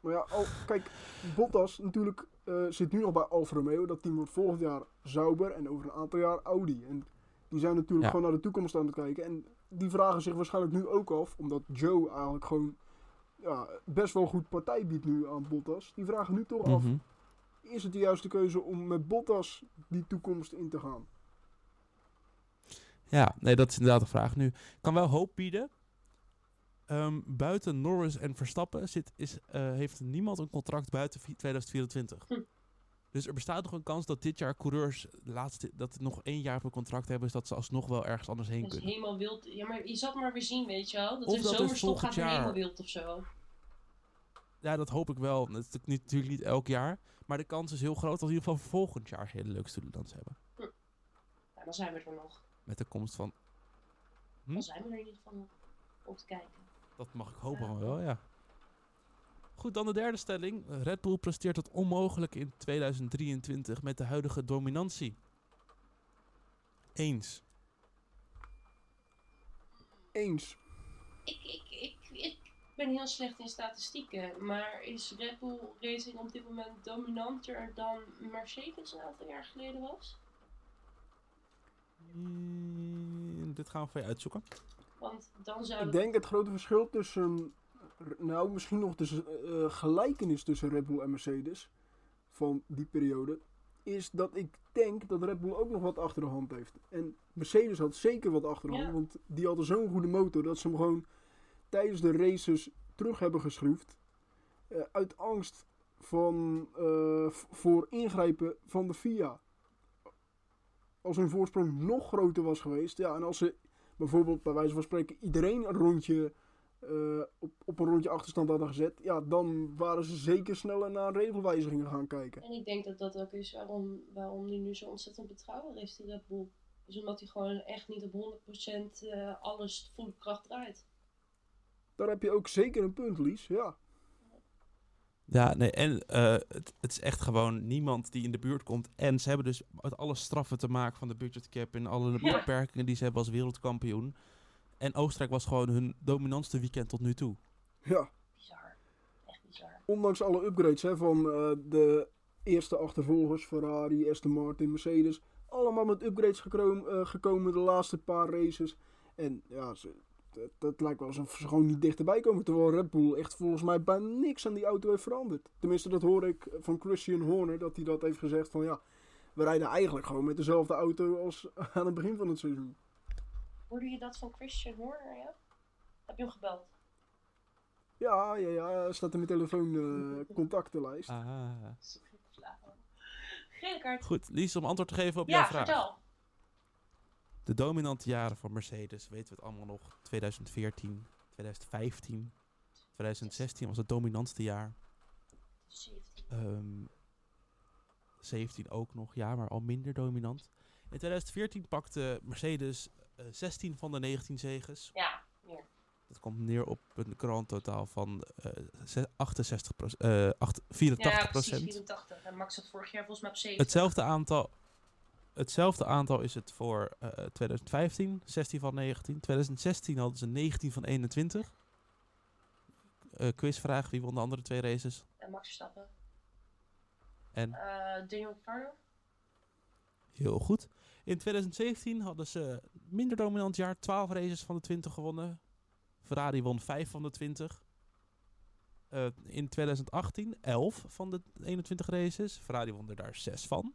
Maar ja, al, kijk, Bottas natuurlijk eh, zit nu nog bij Alfa Romeo. Dat team wordt volgend jaar Sauber en over een aantal jaar Audi. En die zijn natuurlijk Ja. gewoon naar de toekomst aan het kijken. En die vragen zich waarschijnlijk nu ook af, omdat Joe eigenlijk gewoon ja, best wel goed partij biedt nu aan Bottas. Die vragen nu toch af, Mhm. is het de juiste keuze om met Bottas die toekomst in te gaan? Ja, nee, dat is inderdaad de vraag nu. Kan wel hoop bieden. Ehm, buiten Norris en Verstappen zit, is, eh, heeft niemand een contract buiten vi- 2024. Hm. Dus er bestaat nog een kans dat dit jaar coureurs laatste, dat nog één jaar een contract hebben, is dat ze alsnog wel ergens anders heen Dat is kunnen. helemaal wild. Ja, maar je zat maar weer zien, weet je wel. Dat Of dat is zomerstop gaat jaar. helemaal wild of zo. Ja, dat hoop ik wel. Dat is natuurlijk niet, elk jaar. Maar de kans is heel groot dat we in ieder geval volgend jaar hele leuke studentdans hebben. Ja, dan zijn we er nog. Met de komst van... Hm? Dan zijn we er in ieder geval nog om te kijken. Dat mag ik hopen van wel, ja. Goed, dan de derde stelling. Red Bull presteert het onmogelijk in 2023 met de huidige dominantie. Eens. Eens. Ik, ik, ik, ik ben heel slecht in statistieken, maar is Red Bull Racing op dit moment dominanter dan Mercedes een aantal jaar geleden was? Mm, dit gaan we voor je uitzoeken. Want dan zou Ik denk het grote verschil tussen, nou misschien nog tussen eh, gelijkenis tussen Red Bull en Mercedes van die periode, is dat ik denk dat Red Bull ook nog wat achter de hand heeft. En Mercedes had zeker wat achter de Ja. hand, want die hadden zo'n goede motor dat ze hem gewoon tijdens de races terug hebben geschroefd. eh, uit angst van, eh, voor ingrijpen van de FIA. Als hun voorsprong nog groter was geweest, ja, en als ze bijvoorbeeld bij wijze van spreken iedereen een rondje eh, op, op een rondje achterstand hadden gezet, ja, dan waren ze zeker sneller naar regelwijzigingen gaan kijken. En ik denk dat dat ook is waarom, waarom die nu zo ontzettend betrouwbaar is, die Red Bull. Dus omdat hij gewoon echt niet op 100% eh, alles volle kracht draait. Daar heb je ook zeker een punt, Lies. Ja, Ja, nee, en eh, het, het is echt gewoon niemand die in de buurt komt. En ze hebben dus met alle straffen te maken van de budgetcap en alle Ja. beperkingen die ze hebben als wereldkampioen. En Oostenrijk was gewoon hun dominantste weekend tot nu toe. ja. Bizar. Echt bizar. ondanks alle upgrades hè, van eh, de eerste achtervolgers, Ferrari, Aston Martin, Mercedes, allemaal met upgrades gekroom- eh, gekomen de laatste paar races. En ja, ze, het, het lijkt wel alsof ze gewoon niet dichterbij komen. Terwijl Red Bull echt volgens mij bijna niks aan die auto heeft veranderd. Tenminste, dat hoor ik van Christian Horner, dat hij dat heeft gezegd van ja, we rijden eigenlijk gewoon met dezelfde auto als aan het begin van het seizoen. Hoorde je dat van Christian Horner, ja? Heb je hem gebeld? Ja, ja, ja, staat in mijn telefoon eh, contactenlijst. Ah. Gele kaart. Goed, Lies, om antwoord te geven op Ja, jouw vraag. vertel. De dominante jaren van Mercedes, weten we het allemaal nog. 2014, 2015, 2016 was het dominantste jaar. 17. Ehm 17 ook nog, ja, maar al minder dominant. In 2014 pakte Mercedes eh, 16 van de 19 zegens. Ja, meer. Dat komt neer op een grand totaal van eh, ze- 68 proc- eh, acht- 84 Ja, precies, procent. 84. En Max had vorig jaar volgens mij op 7. Hetzelfde aantal, hetzelfde aantal is het voor eh, 2015, 16 van 19. 2016 hadden ze 19 van 21. Eh, quizvraag, wie won de andere twee races? En Max Verstappen. En Eh Daniel Ricciardo. heel goed. In 2017 hadden ze minder dominant jaar, 12 races van de 20 gewonnen. Ferrari won 5 van de 20. Eh, in 2018 11 van de 21 races. Ferrari won er daar 6 van.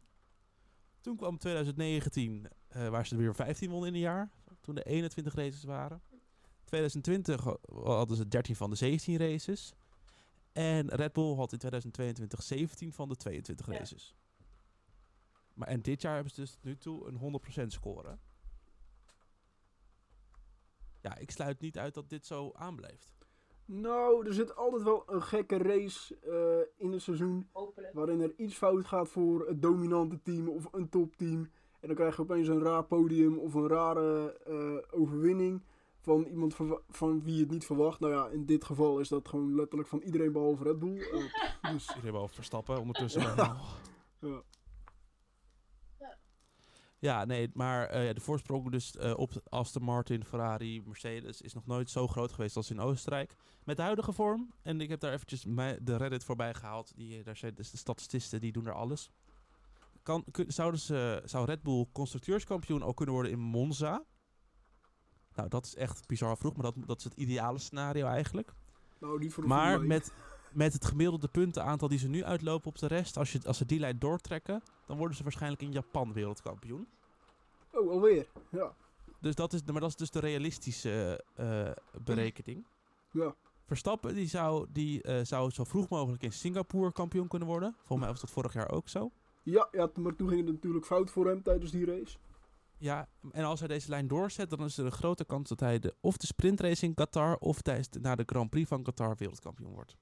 Toen kwam 2019, eh, waar ze er weer 15 wonnen in een jaar. Toen er 21 races waren. 2020 ha- hadden ze 13 van de 17 races. En Red Bull had in 2022 17 van de 22 Ja. races. Maar en dit jaar hebben ze dus nu toe een 100% score. Ja, ik sluit niet uit dat dit zo aanblijft. Nou, er zit altijd wel een gekke race eh, in het seizoen. Hopelijk. Waarin er iets fout gaat voor het dominante team of een topteam. En dan krijg je opeens een raar podium of een rare eh, overwinning. Van iemand van wie je het niet verwacht. Nou ja, in dit geval is dat gewoon letterlijk van iedereen behalve Red Bull. Eh, dus Iedereen wel verstappen ondertussen. Ja. maar- ja. Ja, nee, maar eh, ja, de voorsprong dus eh, op Aston Martin, Ferrari, Mercedes is nog nooit zo groot geweest als in Oostenrijk. Met de huidige vorm, en ik heb daar eventjes de Reddit voorbij gehaald, die, daar zijn dus de statististen, die doen er alles. Kan, kun- zouden ze, zou Red Bull constructeurskampioen ook kunnen worden in Monza? Nou, dat is echt bizar vroeg, maar dat, dat is het ideale scenario eigenlijk. Nou, die voor de Maar met, met het gemiddelde puntenaantal die ze nu uitlopen op de rest, als, je, als ze die lijn doortrekken, dan worden ze waarschijnlijk in Japan wereldkampioen. Oh, alweer. Ja. Dus dat is, maar dat is dus de realistische eh, berekening. Ja. Verstappen die zou, die, eh, zou zo vroeg mogelijk in Singapore kampioen kunnen worden. Volgens mij was dat vorig jaar ook zo. Ja, ja, maar toen ging het natuurlijk fout voor hem tijdens die race. Ja, en als hij deze lijn doorzet, dan is er een grote kans dat hij de, of de sprintrace in Qatar of tijdens de, na de Grand Prix van Qatar wereldkampioen wordt.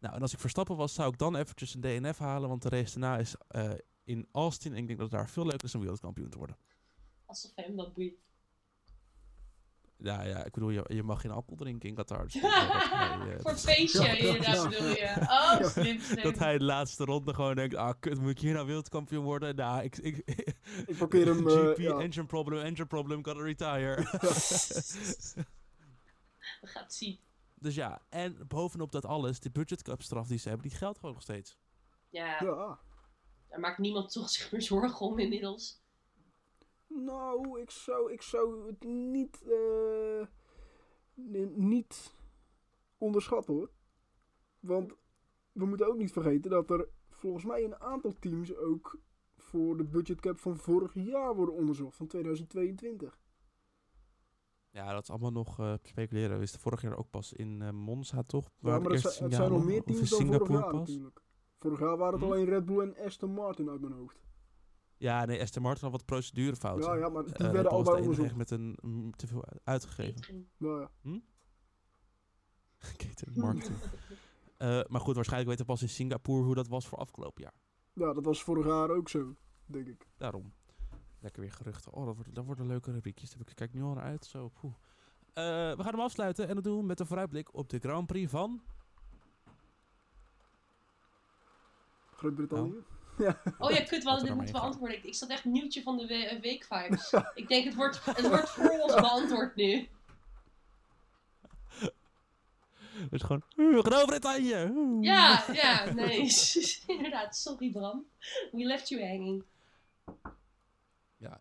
Nou, en als ik Verstappen was, zou ik dan eventjes een DNF halen, want de race daarna is eh, in Austin. En ik denk dat het daar veel leuker is om wereldkampioen te worden. Alsof hem dat boeit. Ja, ja, ik bedoel, je, je mag geen alcohol drinken in Qatar. Dus dat hij, eh, Voor feestje, Ja, ja, inderdaad, ja. bedoel je. Oh, slim, slim. dat hij de laatste ronde gewoon denkt, ah kut, moet ik hier nou wereldkampioen worden? Nou, ik... ik Ik parkeer hem... eh, GP, ja. engine problem, engine problem, gotta retire. We gaan het zien. Dus ja, en bovenop dat alles, de budgetcap straf die ze hebben, die geldt gewoon nog steeds. Ja, Ja. daar maakt niemand toch zich meer zorgen om inmiddels. Nou, ik zou, ik zou het niet, eh, ni- niet onderschatten hoor. Want we moeten ook niet vergeten dat er volgens mij een aantal teams ook voor de budgetcap van vorig jaar worden onderzocht, van 2022. Ja, dat is allemaal nog eh, speculeren. We wisten vorig jaar ook pas in eh, Monza, toch? Ja, maar het, zijn- het zijn nog meer Of in teams dan vorig Singapore jaar pas? natuurlijk. Vorig jaar waren het Hm? alleen Red Bull en Aston Martin uit mijn hoofd. Ja, nee, Aston Martin had wat procedurefouten. Ja, ja, maar die Red werden Bull was allebei de enige onderzocht. met een mm, te veel uitgegeven. Nou ja. Marketing. Eh, maar goed, waarschijnlijk weten we pas in Singapore hoe dat was voor afgelopen jaar. ja, dat was vorig jaar ook zo, denk ik. Daarom. Lekker weer geruchten. Oh, dat, wordt, dat worden leuke rubriekjes. Daar kijk ik nu al naar uit. Zo, poeh. Eh, we gaan hem afsluiten en dat doen we met een vooruitblik op de Grand Prix van... Groot-Brittannië. Oh ja, kut, we Laten we hadden dit moeten beantwoorden. Ik, ik zat echt nieuwtje van de we eh, weekvibes. ik denk, het wordt, het wordt voor ons beantwoord nu. Dus gewoon, "Oeh, we gaan over Bretagne. Oeh." Ja, ja, nee. Inderdaad, sorry Bram. We left you hanging. Ja.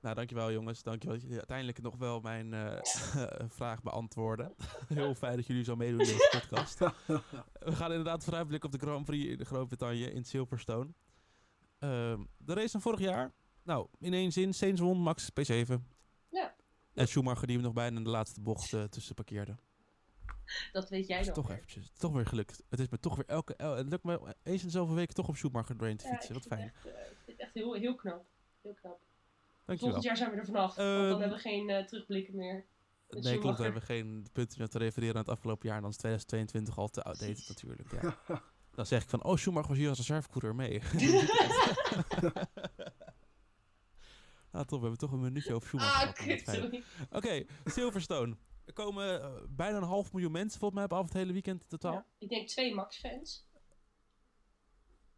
Nou, dankjewel jongens. Dankjewel dat jullie uiteindelijk nog wel mijn eh, vraag beantwoorden. Heel fijn dat jullie zo meedoen in deze podcast. We gaan inderdaad vooruitblikken op de Grand Prix in de Groot-Brittannië in Silverstone. Ehm, de race van vorig jaar. Nou, in één zin. Sainz won, Max P7. Ja. En Schumacher die hem nog bijna in de laatste bocht eh, tussen parkeerde. Dat weet jij is nog. toch weer. eventjes, toch weer gelukt. Het is me toch weer elke, el- het lukt me eens in zoveel weken toch op Schumacher doorheen te fietsen. Wat vind fijn. het echt, ik vind het echt heel, heel knap. Heel knap. Dankjewel. Volgend jaar zijn we er vanaf. want Ehm, dan hebben we geen eh, terugblikken meer. Nee, klopt. We hebben geen punten meer te refereren aan het afgelopen jaar. En dan is 2022 al te outdated natuurlijk. Ja. Dan zeg ik van, oh, Schumacher was hier als reservecoureur mee. nou, top. We hebben toch een minuutje over Schumacher ah, kut, sorry. Oké, Silverstone. Er komen eh, bijna een half miljoen mensen volgens mij op af het hele weekend in totaal. Ja, ik denk twee Max-fans.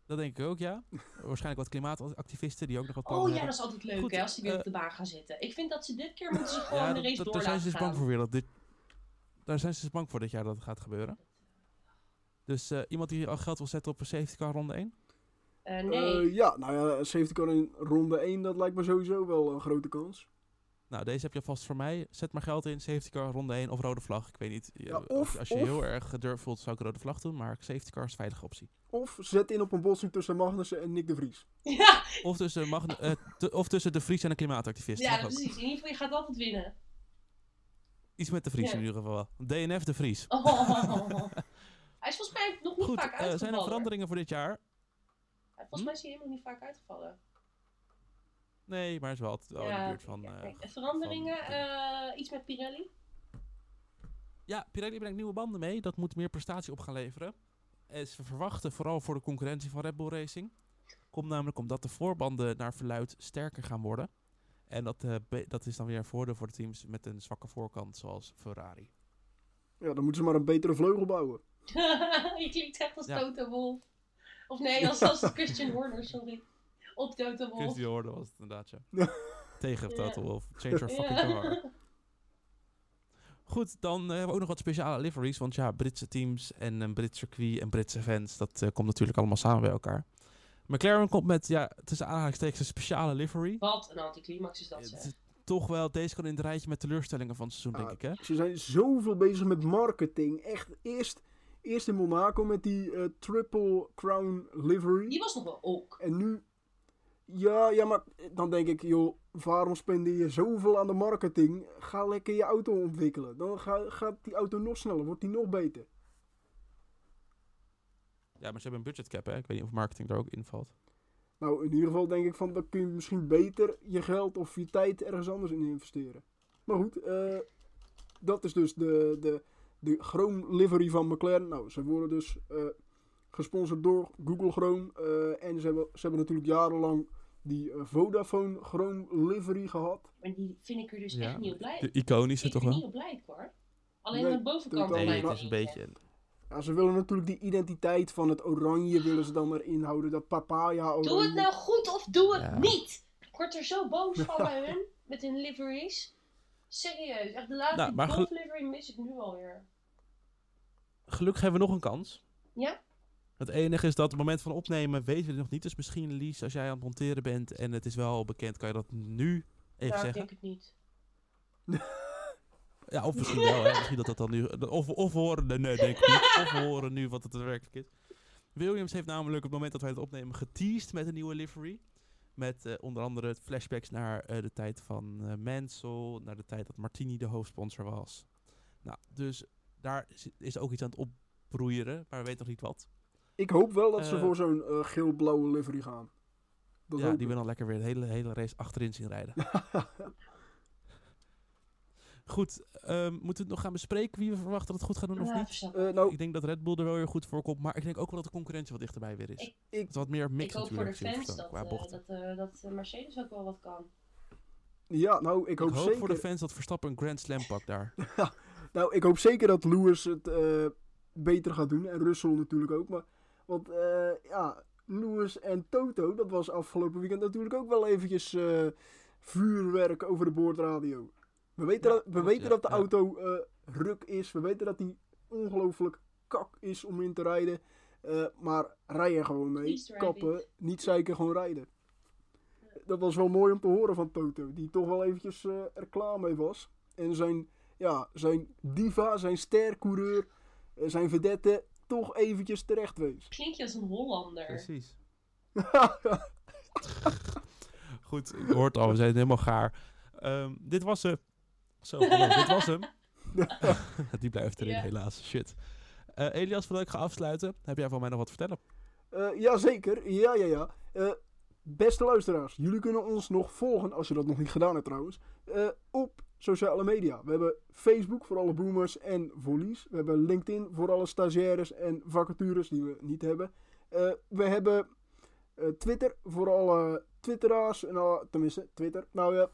Dat denk ik ook, ja. Waarschijnlijk wat klimaatactivisten die ook nog wat Oh ja, hebben. dat is altijd leuk Goed, hè, als die weer eh, op de baan gaan zitten. Ik vind dat ze dit keer moeten ze gewoon Ja, de race dat- door daar zijn ze dus bang voor weer. Dat dit, daar zijn ze dus bang voor dit jaar dat het gaat gebeuren. Dus eh, iemand die al geld wil zetten op een safety car ronde 1? Eh, nee, Eh, ja, nou ja, safety car in ronde 1, dat lijkt me sowieso wel een grote kans. Nou, deze heb je vast voor mij. Zet maar geld in, safety car, ronde 1 of rode vlag. Ik weet niet. eh, Ja, als- of- als je of- heel erg gedurfd voelt, zou ik rode vlag doen. Maar safety car is een veilige optie. Of zet in op een botsing tussen Magnussen en Nick de Vries. ja, Of tussen, Magne- eh, of tussen de Vries en een klimaatactivist. ja precies. In ieder geval, je gaat altijd winnen. Iets met de Vries Ja. in ieder geval. DNF de Vries. Oh. Hij is volgens mij nog niet Goed, vaak uitgevallen. zijn er veranderingen voor dit jaar? Hij- Volgens Hm? mij is hij helemaal niet vaak uitgevallen. Nee, maar is wel, altijd wel in de buurt van... ja, eh, veranderingen, van- eh, iets met Pirelli. Ja, Pirelli brengt nieuwe banden mee. Dat moet meer prestatie op gaan leveren. En ze verwachten vooral voor de concurrentie van Red Bull Racing. Komt namelijk omdat de voorbanden naar verluid sterker gaan worden. En dat, eh, dat is dan weer een voordeel voor de teams met een zwakke voorkant, zoals Ferrari. Ja, dan moeten ze maar een betere vleugel bouwen. je klinkt echt als Ja. Toto Wolf. Of nee, als, als Christian Horner, sorry. Op Toto Wolf. Christy Hoorde was het inderdaad, ja. Tegen Ja. Total Wolf. Change your fucking car. Goed, dan eh, hebben we ook nog wat speciale liveries. Want ja, Britse teams en een Brits circuit en Britse fans, dat eh, komt natuurlijk allemaal samen bij elkaar. McLaren komt met, ja, tussen aanhalingstekens een speciale livery. Wat een anticlimax is dat, Het zeg. is toch wel, deze kan in het rijtje met teleurstellingen van het seizoen, Ah, denk ik, hè? Ze zijn zoveel bezig met marketing. Echt, eerst, eerst in Monaco met die eh, Triple Crown livery. Die was nog wel ook. En nu... Ja, ja, maar dan denk ik, joh, waarom spendeer je zoveel aan de marketing? Ga lekker je auto ontwikkelen. Dan ga- gaat die auto nog sneller, wordt die nog beter. Ja, maar ze hebben een budget cap, hè? Ik weet niet of marketing er ook in valt. Nou, in ieder geval denk ik van, dan kun je misschien beter je geld of je tijd ergens anders in investeren. Maar goed, eh, dat is dus de, de, de Chrome livery van McLaren. Nou, ze worden dus eh, gesponsord door Google Chrome. eh, en ze hebben, ze hebben natuurlijk jarenlang die eh, Vodafone Chrome livery gehad. Maar die vind ik er dus Ja, echt niet op blij. De iconische Ik toch ben wel? niet op blij, hoor. Alleen Nee, aan de bovenkant. Nee, niet. het is een beetje... Ja, ze willen natuurlijk die identiteit van het oranje willen ze dan erin houden. Dat papaya oranje. Doe het nou goed of doe het Ja. niet! Ik word er zo boos van bij hun, met hun liveries. Serieus, echt de laatste Nou, livery mis ik nu alweer. Gelukkig hebben we nog een kans. Ja? Het enige is dat op het moment van opnemen weten we het nog niet. Dus misschien, Lies, als jij aan het monteren bent en het is wel bekend, kan je dat nu even nou, ik zeggen. denk het niet. Ja, of misschien wel, hè. Misschien dat dat dan nu... Of, of horen... Nee, denk ik niet. Of we horen nu wat het werkelijk is. Williams heeft namelijk op het moment dat wij het opnemen geteased met een nieuwe livery. Met eh, onder andere flashbacks naar eh, de tijd van eh Mansell, naar de tijd dat Martini de hoofdsponsor was. Nou, dus daar is, is ook iets aan het opbroeieren, maar we weten nog niet wat. Ik hoop wel dat ze Eh, voor zo'n eh, geel-blauwe livery gaan. Dat ja, die ik. wil dan lekker weer de hele, hele race achterin zien rijden. Goed, ehm, moeten we het nog gaan bespreken wie we verwachten dat het goed gaat doen of Ja, niet? Eh, nou, Ik denk dat Red Bull er wel weer goed voor komt, maar ik denk ook wel dat de concurrentie wat dichterbij weer is. Ik- ik, wat meer ik mix hoop voor de natuurlijk. fans dat, qua eh, bochten. dat, dat Mercedes ook wel wat kan. ja, nou, ik ik hoop, hoop zeker, voor de fans dat Verstappen een Grand Slam pakt daar. nou, ik hoop zeker dat Lewis het eh, beter gaat doen. En Russell natuurlijk ook. Maar, want eh, ja, Lewis en Toto, dat was afgelopen weekend natuurlijk ook wel eventjes eh, vuurwerk over de boordradio. We weten, Ja, dat, we weten ja, dat de ja. auto eh, ruk is. We weten dat hij ongelooflijk kak is om in te rijden. Eh, maar rij er gewoon mee. Kappen, niet zeiken, gewoon rijden. Dat was wel mooi om te horen van Toto. Die toch wel eventjes eh, er klaar mee was. En zijn, ja, zijn diva, zijn stercoureur, zijn vedette toch eventjes terecht wees. Klink je als een Hollander. Precies. Goed, je hoort al, we zijn helemaal gaar. Ehm, dit was hem. Zo, dit was hem. Die blijft erin, Ja. helaas. Shit. Eh, Elias, voordat ik ga afsluiten, heb jij van mij nog wat te vertellen? Eh, jazeker, ja, ja, ja. Eh, beste luisteraars, jullie kunnen ons nog volgen, als je dat nog niet gedaan hebt trouwens, eh, op sociale media. We hebben Facebook voor alle boomers en volleys. We hebben LinkedIn voor alle stagiaires en vacatures die we niet hebben. Eh, we hebben eh, Twitter voor alle twitteraars, al, tenminste Twitter. Nou ja,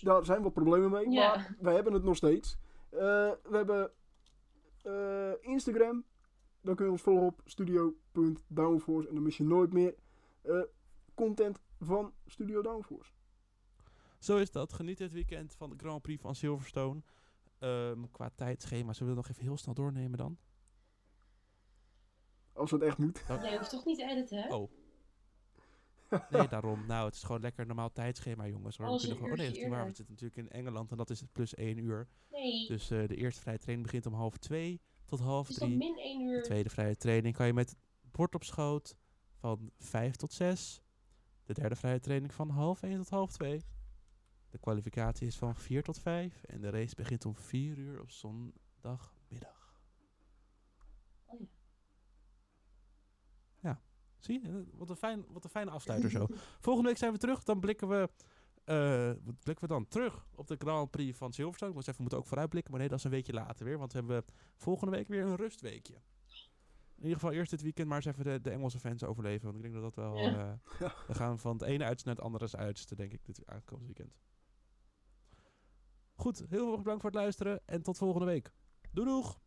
daar zijn wat problemen mee, maar we hebben het nog steeds. Eh, we hebben Instagram, dan kun je ons volgen op studio.downforce. En dan mis je nooit meer content van Studio Downforce. Zo is dat. Geniet dit weekend van de Grand Prix van Silverstone. Ehm, qua tijdschema, zullen we het nog even heel snel doornemen dan? Als het echt moet. Nee, je hoeft toch niet te editen, hè? Oh. Nee, daarom. Nou, het is gewoon lekker normaal tijdschema, jongens. Hoor. We kunnen een gewoon, oh nee, dat is niet waar. We zitten natuurlijk in Engeland en dat is plus één uur. Nee. Dus eh, de eerste vrije training begint om half twee tot half is dat drie. min 1 De uur? tweede vrije training kan je met bord op schoot van 5 tot 6. De derde vrije training van half 1 tot half 2. De kwalificatie is van 4 tot 5. En de race begint om 4 uur op zondagmiddag. Oh ja. Ja, zie je? Wat een, fijn, wat een fijne afsluiter zo. Volgende week zijn we terug. Dan blikken we, eh, wat blikken we dan terug op de Grand Prix van Silverstone. Ik was even, we moeten ook vooruitblikken. Maar nee, dat is een weekje later weer. Want we hebben volgende week weer een rustweekje. In ieder geval eerst dit weekend maar eens even de, de Engelse fans overleven. Want ik denk dat dat wel... Ja. eh, we gaan van het ene uiterste naar het andere uiterste, denk ik, dit aankomend weekend. Goed, heel erg bedankt voor het luisteren. En tot volgende week. Doei doeg!